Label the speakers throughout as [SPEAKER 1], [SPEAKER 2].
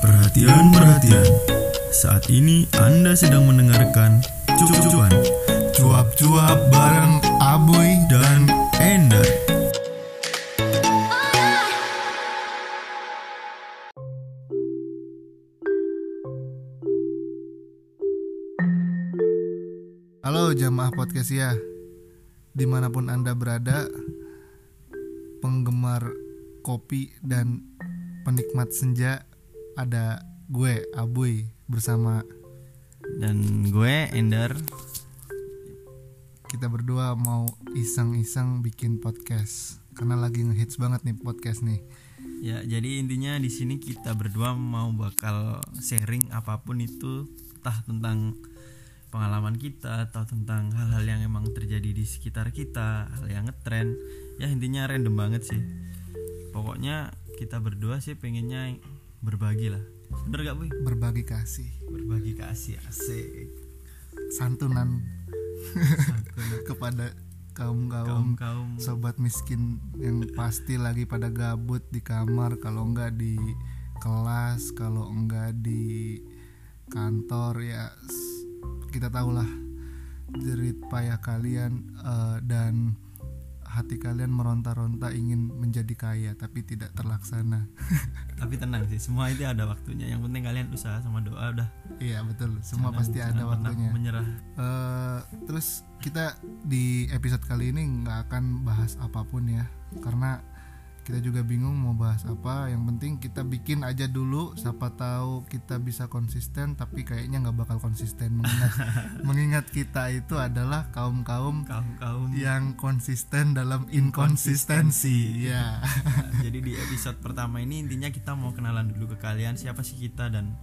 [SPEAKER 1] Perhatian, perhatian. Saat ini Anda sedang mendengarkan Cuap-cuan
[SPEAKER 2] Cuap-cuap bareng Aboy
[SPEAKER 1] dan Ender.
[SPEAKER 2] Halo jamaah podcast ya Di mana pun anda berada Penggemar kopi dan penikmat senja Ada gue Aboy bersama
[SPEAKER 1] Dan gue Ender.
[SPEAKER 2] kita berdua mau iseng-iseng bikin podcast Karena lagi ngehits banget nih podcast nih
[SPEAKER 1] Ya, jadi intinya di sini kita berdua mau bakal sharing apa pun itu, entah tentang pengalaman kita atau tentang hal-hal yang emang terjadi di sekitar kita, hal yang ngetren. Ya intinya random banget sih. Pokoknya kita berdua sih pengennya berbagi lah. Bener gak boy?
[SPEAKER 2] Berbagi kasih
[SPEAKER 1] Berbagi kasih asik.
[SPEAKER 2] Santunan kepada kaum-kaum
[SPEAKER 1] Kaum kaum
[SPEAKER 2] sobat miskin yang pasti lagi pada gabut di kamar kalau enggak di kelas kalau enggak di kantor ya kita tahulah jerit payah kalian eh, dan hati kalian meronta-ronta ingin menjadi kaya tapi tidak terlaksana
[SPEAKER 1] tapi tenang sih, semua itu ada waktunya. Yang penting kalian usaha sama doa udah.
[SPEAKER 2] iya betul semua
[SPEAKER 1] Jangan-
[SPEAKER 2] pasti ada
[SPEAKER 1] jangan
[SPEAKER 2] waktunya
[SPEAKER 1] Menyerah.
[SPEAKER 2] Eh, terus kita di episode kali ini nggak akan bahas apa pun ya karena kita juga bingung mau bahas apa. Yang penting kita bikin aja dulu. Siapa tahu kita bisa konsisten tapi kayaknya nggak bakal konsisten. Mengingat mengingat kita itu adalah kaum kaum
[SPEAKER 1] Kaum kaum
[SPEAKER 2] yang konsisten dalam inkonsistensi. Ya.
[SPEAKER 1] Nah, jadi di episode pertama ini intinya kita mau kenalan dulu ke kalian siapa sih kita dan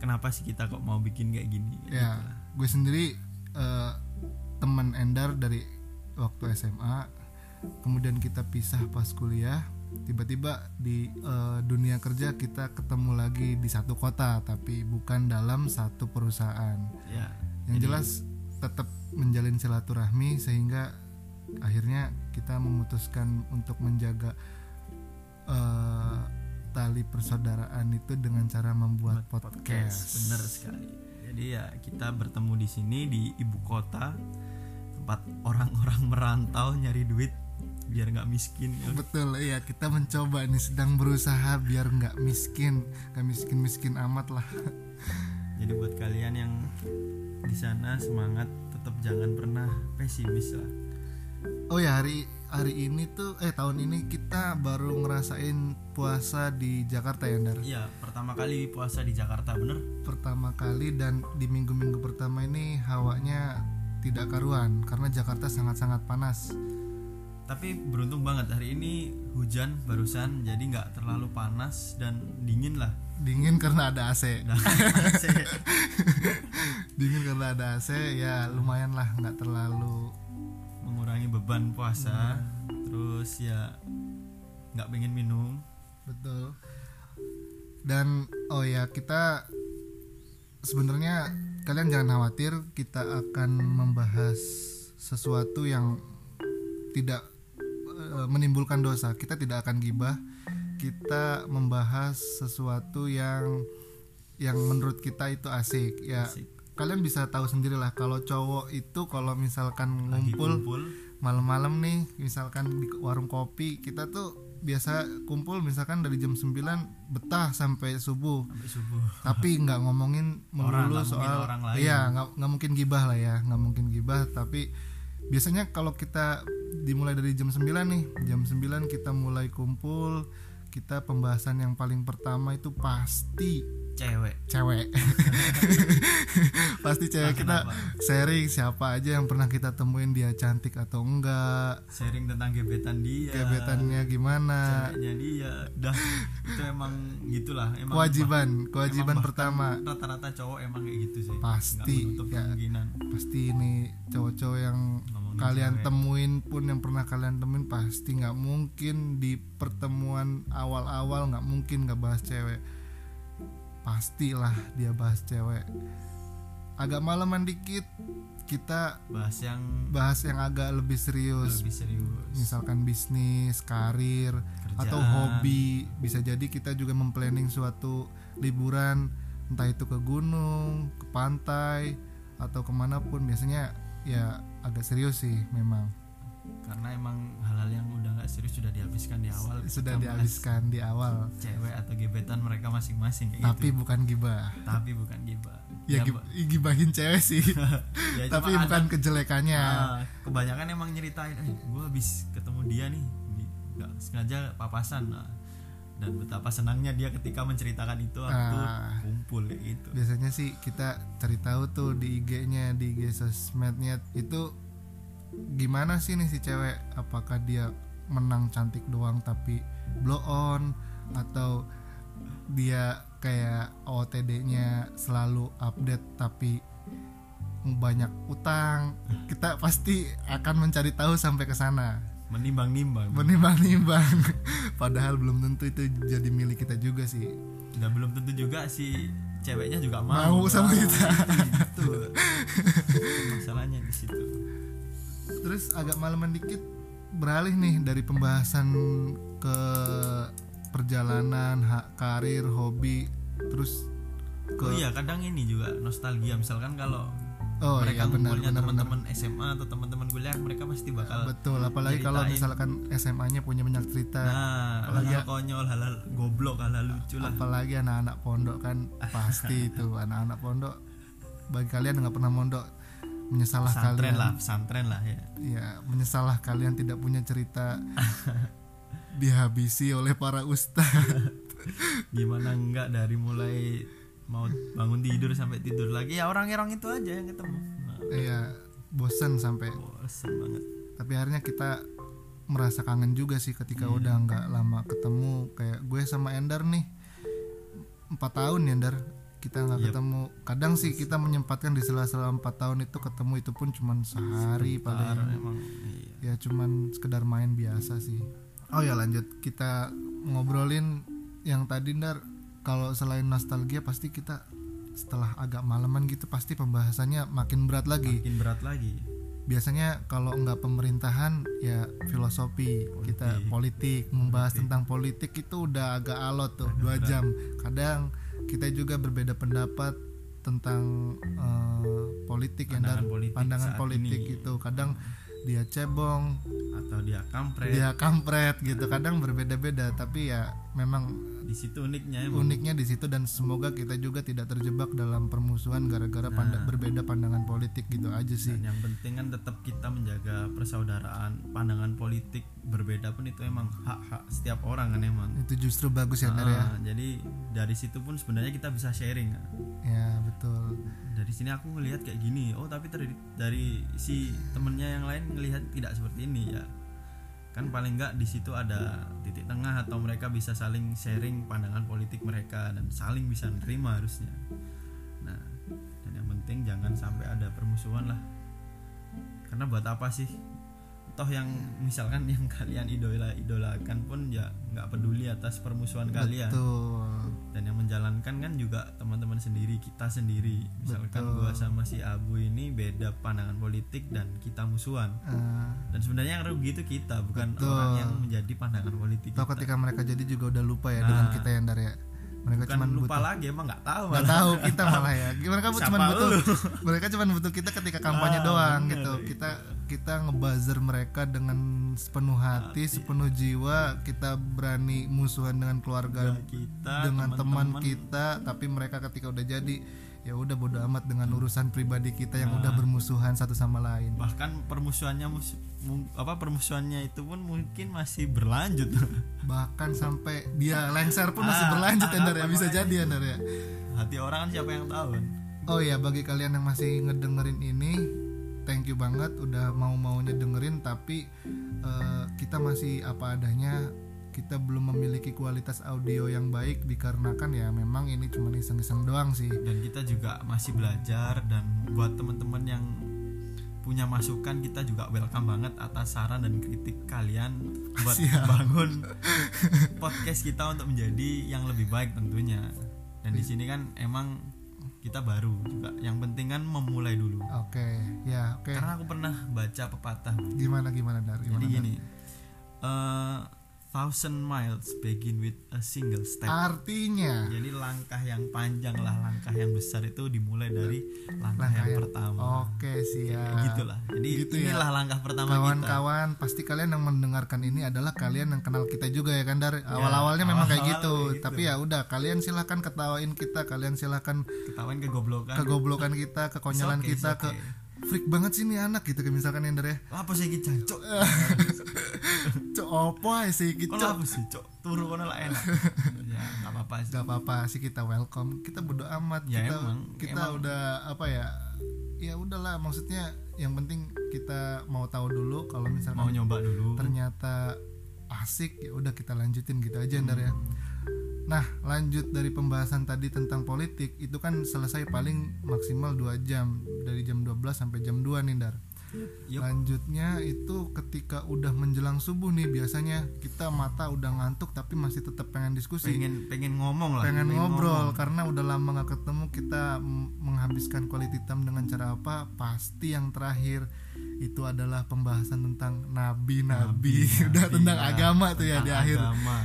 [SPEAKER 1] kenapa sih kita kok mau bikin kayak gini.
[SPEAKER 2] ya gue sendiri eh, teman Endar dari waktu SMA kemudian kita pisah pas kuliah tiba-tiba di eh, dunia kerja kita ketemu lagi di satu kota tapi bukan dalam satu perusahaan
[SPEAKER 1] Ya.
[SPEAKER 2] yang
[SPEAKER 1] Jadi-
[SPEAKER 2] jelas tetap menjalin silaturahmi sehingga akhirnya kita memutuskan untuk menjaga eh, tali persaudaraan itu dengan cara membuat podcast.
[SPEAKER 1] Bener sekali. Jadi ya kita bertemu di sini di ibu kota tempat orang-orang merantau nyari duit biar nggak miskin. ya.
[SPEAKER 2] Betul, iya kita mencoba nih sedang berusaha biar nggak miskin, nggak miskin-miskin amat lah.
[SPEAKER 1] Jadi buat kalian yang di sana semangat tetap jangan pernah pesimis lah.
[SPEAKER 2] Oh ya hari hari ini tuh eh tahun ini kita baru ngerasain puasa di Jakarta ya Ndar.
[SPEAKER 1] Iya, pertama kali puasa di Jakarta bener?
[SPEAKER 2] Pertama kali dan di minggu-minggu pertama ini hawanya tidak karuan karena Jakarta sangat-sangat panas.
[SPEAKER 1] Tapi beruntung banget hari ini hujan barusan jadi nggak terlalu panas dan dingin lah.
[SPEAKER 2] Dingin karena ada AC. Dingin karena ada AC ya lumayan lah nggak terlalu
[SPEAKER 1] mengurangi beban puasa terus ya nggak pengen minum.
[SPEAKER 2] Betul. Dan oh ya kita sebenarnya kalian jangan khawatir kita akan membahas sesuatu yang tidak menimbulkan dosa. Kita tidak akan gibah. Kita membahas sesuatu yang yang menurut kita itu asik ya.
[SPEAKER 1] Asik.
[SPEAKER 2] kalian bisa tahu sendirilah kalau cowok itu kalau misalkan
[SPEAKER 1] lagi
[SPEAKER 2] ngumpul malam-malam nih misalkan di warung kopi kita tuh biasa kumpul misalkan dari jam 9 betah sampai subuh.
[SPEAKER 1] Sampai subuh.
[SPEAKER 2] Tapi nggak ngomongin melulu soal
[SPEAKER 1] orang lain.
[SPEAKER 2] iya nggak nggak mungkin gibah lah ya nggak mungkin gibah. Tapi biasanya kalau kita dimulai dari jam 9 nih jam 9 kita mulai kumpul kita pembahasan yang paling pertama itu pasti
[SPEAKER 1] cewek.
[SPEAKER 2] cewek. Pasti cewek
[SPEAKER 1] Ah,
[SPEAKER 2] kita
[SPEAKER 1] kenapa?
[SPEAKER 2] sharing siapa aja yang pernah kita temuin dia cantik atau enggak.
[SPEAKER 1] Sharing tentang gebetan dia.
[SPEAKER 2] Gebetannya gimana.
[SPEAKER 1] Ceweknya dia. Dah itu emang gitulah emang
[SPEAKER 2] kewajiban kewajiban
[SPEAKER 1] bahkan
[SPEAKER 2] pertama.
[SPEAKER 1] rata-rata cowok emang kayak gitu sih.
[SPEAKER 2] Pasti, ya.
[SPEAKER 1] kemungkinan.
[SPEAKER 2] Pasti ini cowok-cowok yang kalian
[SPEAKER 1] cewek.
[SPEAKER 2] temuin pun yang pernah kalian temuin pasti nggak mungkin di pertemuan awal-awal nggak mungkin nggak bahas cewek. Pastilah dia bahas cewek. Agak malaman dikit kita
[SPEAKER 1] bahas yang
[SPEAKER 2] bahas yang agak lebih serius.
[SPEAKER 1] Lebih serius.
[SPEAKER 2] Misalkan bisnis karir atau hobi. Bisa jadi kita juga memplanning suatu liburan entah itu ke gunung ke pantai atau ke mana pun biasanya ya agak serius sih memang.
[SPEAKER 1] Karena emang hal-hal yang udah nggak serius sudah dihabiskan di awal.
[SPEAKER 2] Sudah dihabiskan di awal.
[SPEAKER 1] cewek atau gebetan mereka masing-masing kayak
[SPEAKER 2] tapi
[SPEAKER 1] gitu.
[SPEAKER 2] bukan gibah.
[SPEAKER 1] Tapi bukan gibah.
[SPEAKER 2] Ya, gib- gibahin cewek sih.
[SPEAKER 1] Ya,
[SPEAKER 2] tapi bukan
[SPEAKER 1] ada-
[SPEAKER 2] kejelekannya.
[SPEAKER 1] Ah, kebanyakan emang nyeritain eh, gue habis ketemu dia nih nggak sengaja papasan Nah, dan betapa senangnya dia ketika menceritakan itu waktu
[SPEAKER 2] Ah.
[SPEAKER 1] kumpul kayak gitu.
[SPEAKER 2] Biasanya sih kita cari tahu tuh di IG-nya di IG sosmednya. Itu gimana sih nih si cewek? Apakah dia menang cantik doang tapi blow on? Atau dia kayak OTD-nya selalu update tapi banyak utang? Kita pasti akan mencari tahu sampai ke sana.
[SPEAKER 1] Menimbang-nimbang.
[SPEAKER 2] Menimbang-nimbang padahal belum tentu itu jadi milik kita juga sih.
[SPEAKER 1] Dan belum tentu juga si ceweknya juga
[SPEAKER 2] Mau.
[SPEAKER 1] Mau,
[SPEAKER 2] sama kita.
[SPEAKER 1] itu masalahnya di situ.
[SPEAKER 2] Terus agak malaman dikit beralih nih dari pembahasan ke perjalanan, hak karir, hobi, terus ke
[SPEAKER 1] oh iya kadang ini juga nostalgia. Misalkan kalau
[SPEAKER 2] Oh
[SPEAKER 1] mereka
[SPEAKER 2] iya benar
[SPEAKER 1] ngumpulnya
[SPEAKER 2] benar.
[SPEAKER 1] teman-teman SMA atau teman-teman kuliah mereka pasti bakal
[SPEAKER 2] Betul, apalagi kalau misalkan SMA-nya punya banyak cerita,
[SPEAKER 1] nah
[SPEAKER 2] apalagi-
[SPEAKER 1] hal-hal konyol hal-hal goblok hal-hal lucu lah
[SPEAKER 2] apalagi anak-anak pondok kan pasti itu anak-anak pondok. Bagi kalian yang nggak pernah mondok, menyesalah
[SPEAKER 1] pesantren
[SPEAKER 2] kalian.
[SPEAKER 1] lah pesantren lah ya
[SPEAKER 2] Ya, menyesalah kalian tidak punya cerita dihabisi oleh para ustadz.
[SPEAKER 1] gimana enggak dari mulai mau bangun tidur sampai tidur lagi ya orang-orang itu aja yang ketemu. Nah,
[SPEAKER 2] Iya, bosan sampai.
[SPEAKER 1] Bosen banget.
[SPEAKER 2] Tapi akhirnya kita merasa kangen juga sih ketika udah nggak lama ketemu. Kayak gue sama Ender nih empat tahun ya Ender kita nggak
[SPEAKER 1] Yep.
[SPEAKER 2] ketemu. Kadang sih kita menyempatkan di sela-sela empat tahun itu ketemu itu pun cuman sehari paling.
[SPEAKER 1] emang iya.
[SPEAKER 2] ya cuman sekedar main biasa sih. Oh ya lanjut. Kita ngobrolin yang tadi Ndar kalau selain nostalgia pasti kita setelah agak malaman gitu pasti pembahasannya makin berat lagi.
[SPEAKER 1] Makin berat lagi.
[SPEAKER 2] Biasanya kalau nggak pemerintahan ya filosofi kita politik membahas tentang politik itu udah agak alot tuh dua jam. Kadang kita juga berbeda pendapat tentang eh, politik ya
[SPEAKER 1] Pandangan
[SPEAKER 2] Ndar.
[SPEAKER 1] politik
[SPEAKER 2] pandangan politik
[SPEAKER 1] ini.
[SPEAKER 2] itu kadang dia cebong
[SPEAKER 1] atau dia kampret.
[SPEAKER 2] dia kampret gitu. Kadang berbeda-beda tapi ya memang
[SPEAKER 1] di situ uniknya emang.
[SPEAKER 2] uniknya di situ dan semoga kita juga tidak terjebak dalam permusuhan gara-gara panda- berbeda pandangan politik gitu aja sih.
[SPEAKER 1] Dan yang penting kan tetap kita menjaga persaudaraan pandangan politik berbeda pun itu emang hak-hak setiap orang kan emang.
[SPEAKER 2] Itu justru bagus ya Ndar ya.
[SPEAKER 1] Ah, jadi dari situ pun sebenarnya kita bisa sharing
[SPEAKER 2] ya betul.
[SPEAKER 1] Dari sini aku ngelihat kayak gini oh tapi dari dari si temennya yang lain ngelihat tidak seperti ini ya kan paling nggak di situ ada titik tengah atau mereka bisa saling sharing pandangan politik mereka dan saling bisa nerima harusnya. Nah dan yang penting jangan sampai ada permusuhan lah. Karena buat apa sih toh yang misalkan yang kalian idola idolakan pun ya nggak peduli atas permusuhan kalian
[SPEAKER 2] betul
[SPEAKER 1] dan yang menjalankan kan juga teman-teman sendiri kita sendiri misalkan
[SPEAKER 2] Betul.
[SPEAKER 1] gua sama si Abu ini beda pandangan politik dan kita musuhan
[SPEAKER 2] Eh,
[SPEAKER 1] dan sebenarnya yang rugi itu kita bukan
[SPEAKER 2] Betul.
[SPEAKER 1] orang yang menjadi pandangan politik kita.
[SPEAKER 2] ketika mereka jadi juga udah lupa ya dengan
[SPEAKER 1] Nah.
[SPEAKER 2] kita ya Ndar ya mereka
[SPEAKER 1] bukan
[SPEAKER 2] cuma
[SPEAKER 1] lupa
[SPEAKER 2] butuh
[SPEAKER 1] lagi emang nggak tahu
[SPEAKER 2] nggak tahu kita malah ya. Mereka
[SPEAKER 1] Siapa
[SPEAKER 2] cuma butuh
[SPEAKER 1] lu?
[SPEAKER 2] mereka cuma butuh kita ketika kampanye
[SPEAKER 1] Ah,
[SPEAKER 2] doang
[SPEAKER 1] bener.
[SPEAKER 2] gitu. kita kita ngebuzzer mereka dengan sepenuh hati sepenuh jiwa. Kita berani musuhan dengan keluarga
[SPEAKER 1] kita
[SPEAKER 2] dengan teman kita. Tapi mereka ketika udah jadi ya udah bodo amat dengan urusan pribadi kita yang
[SPEAKER 1] Nah.
[SPEAKER 2] udah bermusuhan satu sama lain.
[SPEAKER 1] Bahkan permusuhannya mus- mu- apa permusuhannya itu pun mungkin masih berlanjut.
[SPEAKER 2] Bahkan sampai dia lengser pun masih
[SPEAKER 1] Ah,
[SPEAKER 2] berlanjut
[SPEAKER 1] ah,
[SPEAKER 2] ya. bisa jadi ya ya.
[SPEAKER 1] Hati orang kan siapa yang tahu kan?
[SPEAKER 2] Oh ya bagi kalian yang masih ngedengerin ini Thank you banget udah mau-maunya dengerin Tapi eh, kita masih apa adanya Kita belum memiliki kualitas audio yang baik Dikarenakan ya memang ini cuma iseng-iseng doang sih.
[SPEAKER 1] Dan kita juga masih belajar dan buat teman-teman yang punya masukan kita juga welcome banget atas saran dan kritik kalian buat
[SPEAKER 2] Siap.
[SPEAKER 1] bangun podcast kita untuk menjadi yang lebih baik tentunya. Dan di sini kan emang kita baru juga. Yang penting kan memulai dulu.
[SPEAKER 2] Oke ya oke.
[SPEAKER 1] Karena aku pernah baca pepatah.
[SPEAKER 2] Gimana gimana Dar?
[SPEAKER 1] Jadi
[SPEAKER 2] gimana
[SPEAKER 1] gini eh thousand miles begin with a single step.
[SPEAKER 2] artinya
[SPEAKER 1] Jadi langkah yang panjang lah, langkah yang besar itu dimulai dari langkah,
[SPEAKER 2] Langkah
[SPEAKER 1] yang,
[SPEAKER 2] yang-
[SPEAKER 1] pertama.
[SPEAKER 2] oke siap
[SPEAKER 1] Gitulah. Jadi
[SPEAKER 2] Gitu ya.
[SPEAKER 1] inilah langkah pertama kita.
[SPEAKER 2] kawan-kawan pasti kalian yang mendengarkan ini adalah kalian yang kenal kita juga ya kan dari awal-awalnya memang kayak gitu
[SPEAKER 1] kayak gitu.
[SPEAKER 2] tapi ya udah kalian silahkan ketawain kita kalian silahkan
[SPEAKER 1] Ketahuan kegoblokan.
[SPEAKER 2] kegoblokan kita kekonyolan
[SPEAKER 1] okay,
[SPEAKER 2] kita
[SPEAKER 1] it's
[SPEAKER 2] ke
[SPEAKER 1] okay.
[SPEAKER 2] freak banget sih nih anak gitu kayak misalkan Ender ya
[SPEAKER 1] Apa sih jancuk?
[SPEAKER 2] Opo ae sih kita
[SPEAKER 1] apa sih, Cok? Turu kono lah enak. ya, enggak apa-apa sih.
[SPEAKER 2] gak apa-apa sih kita welcome kita bodo amat
[SPEAKER 1] Ya,
[SPEAKER 2] kita
[SPEAKER 1] emang,
[SPEAKER 2] kita
[SPEAKER 1] emang.
[SPEAKER 2] udah apa ya ya udahlah maksudnya yang penting kita mau tahu dulu kalau
[SPEAKER 1] Mau
[SPEAKER 2] misalkan
[SPEAKER 1] nyoba dulu.
[SPEAKER 2] ternyata asik ya udah kita lanjutin gitu aja Ndar ya
[SPEAKER 1] Hmm.
[SPEAKER 2] nah lanjut dari pembahasan tadi tentang politik itu kan selesai paling maksimal 2 jam dari jam 12 sampai jam 2 nih Ndar
[SPEAKER 1] Yup.
[SPEAKER 2] lanjutnya itu ketika udah menjelang subuh nih biasanya kita mata udah ngantuk tapi masih tetap pengen diskusi
[SPEAKER 1] pengen pengen ngomong lah
[SPEAKER 2] pengen ngobrol
[SPEAKER 1] ngomong.
[SPEAKER 2] karena udah lama nggak ketemu kita menghabiskan quality time dengan cara apa pasti yang terakhir itu adalah pembahasan tentang nabi-nabi udah
[SPEAKER 1] Nabi,
[SPEAKER 2] tentang
[SPEAKER 1] ya.
[SPEAKER 2] agama tuh ya di akhir
[SPEAKER 1] agama.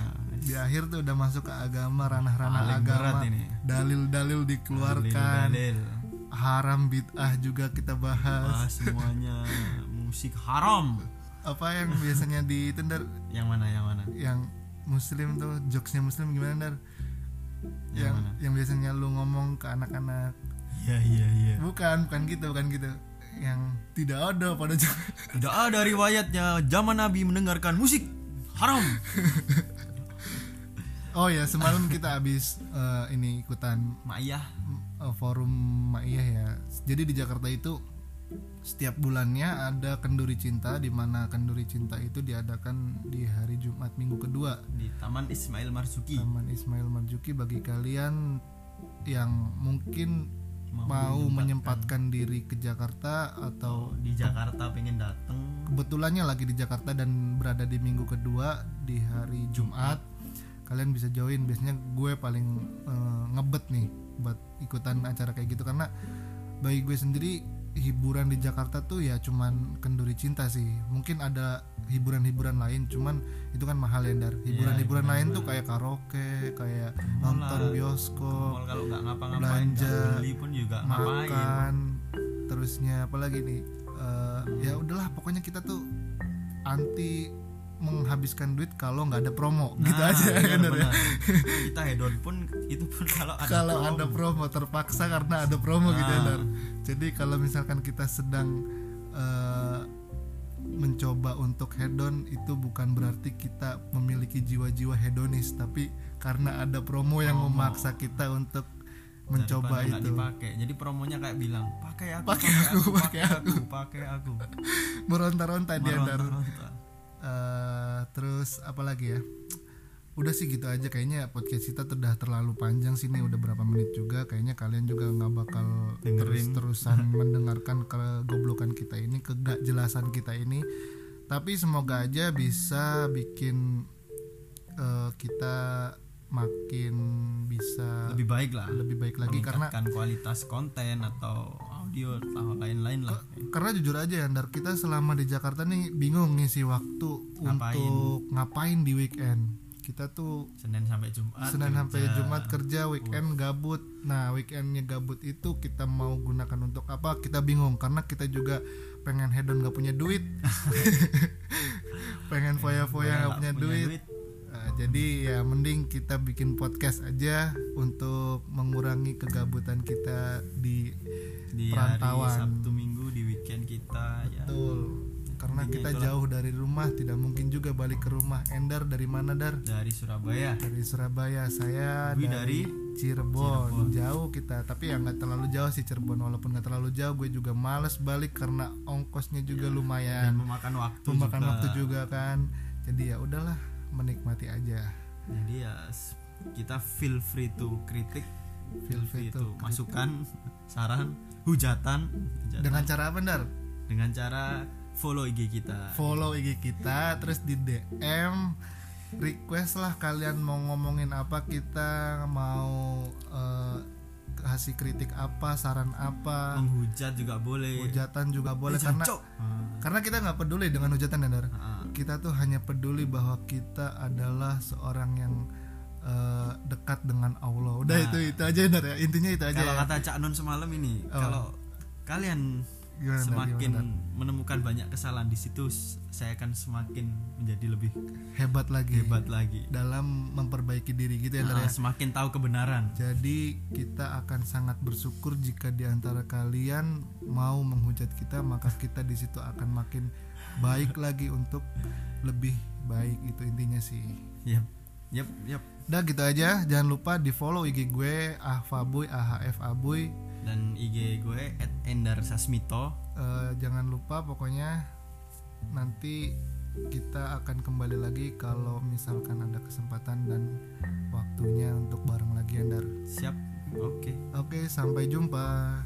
[SPEAKER 2] di akhir tuh udah masuk ke agama ranah-ranah agama dalil-dalil dikeluarkan
[SPEAKER 1] Dalil-dalil.
[SPEAKER 2] Haram bid'ah juga kita bahas.
[SPEAKER 1] Bahas semuanya. Musik haram.
[SPEAKER 2] Apa yang biasanya di itu Ndar?
[SPEAKER 1] yang mana yang mana?
[SPEAKER 2] Yang muslim tuh jokesnya muslim gimana Ndar?
[SPEAKER 1] yang,
[SPEAKER 2] yang
[SPEAKER 1] mana?
[SPEAKER 2] yang biasanya lu ngomong ke anak-anak.
[SPEAKER 1] Iya iya iya.
[SPEAKER 2] Bukan bukan gitu bukan gitu. Yang tidak ada pada
[SPEAKER 1] tidak ada riwayatnya. Zaman nabi mendengarkan musik haram.
[SPEAKER 2] Oh ya semalam kita habis eh, ini ikutan
[SPEAKER 1] Ma'iyah
[SPEAKER 2] eh, forum Maiyah ya. Jadi di Jakarta itu setiap bulannya ada kenduri cinta di mana kenduri cinta itu diadakan di hari Jumat minggu kedua.
[SPEAKER 1] Di Taman Ismail Marzuki.
[SPEAKER 2] Taman Ismail Marzuki bagi kalian yang mungkin
[SPEAKER 1] Mau
[SPEAKER 2] mau menyempatkan. diri ke Jakarta atau
[SPEAKER 1] di Jakarta pengen dateng.
[SPEAKER 2] Kebetulannya lagi di Jakarta dan berada di minggu kedua di hari Jumat. Kalian bisa join. Biasanya gue paling eh, ngebet nih buat ikutan acara kayak gitu. Karena bagi gue sendiri hiburan di Jakarta tuh ya cuman kenduri cinta sih. Mungkin ada hiburan-hiburan lain cuman itu kan mahal ya Dar. Hiburan-hiburan
[SPEAKER 1] hiburan
[SPEAKER 2] lain tuh kayak karaoke kayak nonton bioskop
[SPEAKER 1] kalau nggak ngapa-ngapain
[SPEAKER 2] belanja,
[SPEAKER 1] beli pun juga ngapain.
[SPEAKER 2] makan terusnya apalagi nih? Eh, ya udahlah pokoknya kita tuh anti menghabiskan duit kalau nggak ada promo gitu
[SPEAKER 1] Nah,
[SPEAKER 2] aja
[SPEAKER 1] benar,
[SPEAKER 2] kan, ya.
[SPEAKER 1] benar. kita hedon pun itu pun kalau ada
[SPEAKER 2] kalau
[SPEAKER 1] promo.
[SPEAKER 2] ada promo terpaksa karena ada promo gitu ya
[SPEAKER 1] Nah.
[SPEAKER 2] Dar. jadi kalau misalkan kita sedang eh, mencoba untuk hedon itu bukan berarti kita memiliki jiwa-jiwa hedonis tapi karena ada promo yang
[SPEAKER 1] Promo.
[SPEAKER 2] memaksa kita untuk mencoba
[SPEAKER 1] Daripada
[SPEAKER 2] itu
[SPEAKER 1] dipakai jadi promonya kayak bilang pakai aku
[SPEAKER 2] Pakai aku,
[SPEAKER 1] pakai aku pakai aku
[SPEAKER 2] meronta-ronta dia Dar. Eh, terus apa lagi ya? Udah sih gitu aja. Kayaknya podcast kita tuh udah terlalu panjang sini udah berapa menit juga. Kayaknya kalian juga nggak bakal terus-terusan mendengarkan kegoblokan kita ini kegak jelasan kita ini. Tapi semoga aja bisa bikin eh, kita makin bisa
[SPEAKER 1] lebih baik lah.
[SPEAKER 2] Lebih baik lagi karena
[SPEAKER 1] kualitas konten atau atau lain-lain lah.
[SPEAKER 2] Karena jujur aja Andar kita selama di Jakarta nih bingung ngisi waktu
[SPEAKER 1] Ngapain?
[SPEAKER 2] untuk ngapain di weekend. Kita tuh
[SPEAKER 1] Senin sampai Jumat
[SPEAKER 2] Senin
[SPEAKER 1] kerja.
[SPEAKER 2] sampai Jumat kerja weekend gabut. Nah weekendnya gabut itu kita mau gunakan untuk apa? Kita bingung karena kita juga pengen hedon gak punya duit. Pengen foya-foya gak punya, duit, Nah, jadi ya mending kita bikin podcast aja untuk mengurangi kegabutan kita di
[SPEAKER 1] di hari
[SPEAKER 2] perantauan.
[SPEAKER 1] Sabtu Minggu di weekend kita ya
[SPEAKER 2] Betul. Karena
[SPEAKER 1] Intinya
[SPEAKER 2] kita
[SPEAKER 1] itulah.
[SPEAKER 2] jauh dari rumah, tidak mungkin juga balik ke rumah. Endar dari mana Dar?
[SPEAKER 1] dari Surabaya
[SPEAKER 2] Dari Surabaya. Saya dari,
[SPEAKER 1] dari
[SPEAKER 2] Cirebon.
[SPEAKER 1] Cirebon.
[SPEAKER 2] Jauh kita, tapi ya nggak terlalu jauh sih Cirebon. Walaupun nggak terlalu jauh, gue juga males balik karena ongkosnya juga
[SPEAKER 1] dan
[SPEAKER 2] lumayan,
[SPEAKER 1] memakan waktu
[SPEAKER 2] memakan
[SPEAKER 1] juga.
[SPEAKER 2] waktu juga kan. Jadi ya udahlah, menikmati aja.
[SPEAKER 1] jadi ya kita feel free to kritik
[SPEAKER 2] Feel free to kritik.
[SPEAKER 1] masukan saran hujatan, hujatan.
[SPEAKER 2] Dengan cara apa Dar?
[SPEAKER 1] dengan cara follow IG kita
[SPEAKER 2] follow IG kita terus di DM request lah kalian mau ngomongin apa kita mau eh, kasih kritik apa saran apa
[SPEAKER 1] menghujat juga boleh
[SPEAKER 2] hujatan juga boleh
[SPEAKER 1] Eh,
[SPEAKER 2] karena.
[SPEAKER 1] Ah,
[SPEAKER 2] karena kita nggak peduli dengan hujatan dan Dar.
[SPEAKER 1] ah.
[SPEAKER 2] kita tuh hanya peduli bahwa kita adalah seorang yang eh, dekat dengan Allah. Udah
[SPEAKER 1] Nah.
[SPEAKER 2] itu itu aja Dar ya. Intinya itu aja
[SPEAKER 1] kalau
[SPEAKER 2] ya.
[SPEAKER 1] kata Cak Nun semalam ini
[SPEAKER 2] Oh.
[SPEAKER 1] kalau kalian
[SPEAKER 2] Gimana,
[SPEAKER 1] semakin
[SPEAKER 2] Gimana,
[SPEAKER 1] menemukan banyak kesalahan di situ saya akan semakin menjadi lebih
[SPEAKER 2] hebat lagi.
[SPEAKER 1] Hebat lagi.
[SPEAKER 2] Dalam memperbaiki diri gitu ya Dar
[SPEAKER 1] Ah,
[SPEAKER 2] ya
[SPEAKER 1] semakin tahu kebenaran.
[SPEAKER 2] Jadi kita akan sangat bersyukur jika di antara kalian mau menghujat kita maka kita di situ akan makin baik lagi untuk lebih baik. Itu intinya sih.
[SPEAKER 1] yep yep yep
[SPEAKER 2] Udah gitu aja, jangan lupa di follow IG gue ahfabuy ahf abuy.
[SPEAKER 1] dan IG gue @endar_sasmito
[SPEAKER 2] Eh, jangan lupa pokoknya nanti kita akan kembali lagi kalau misalkan ada kesempatan dan waktunya untuk bareng lagi Andar.
[SPEAKER 1] siap oke
[SPEAKER 2] Oke, sampai jumpa.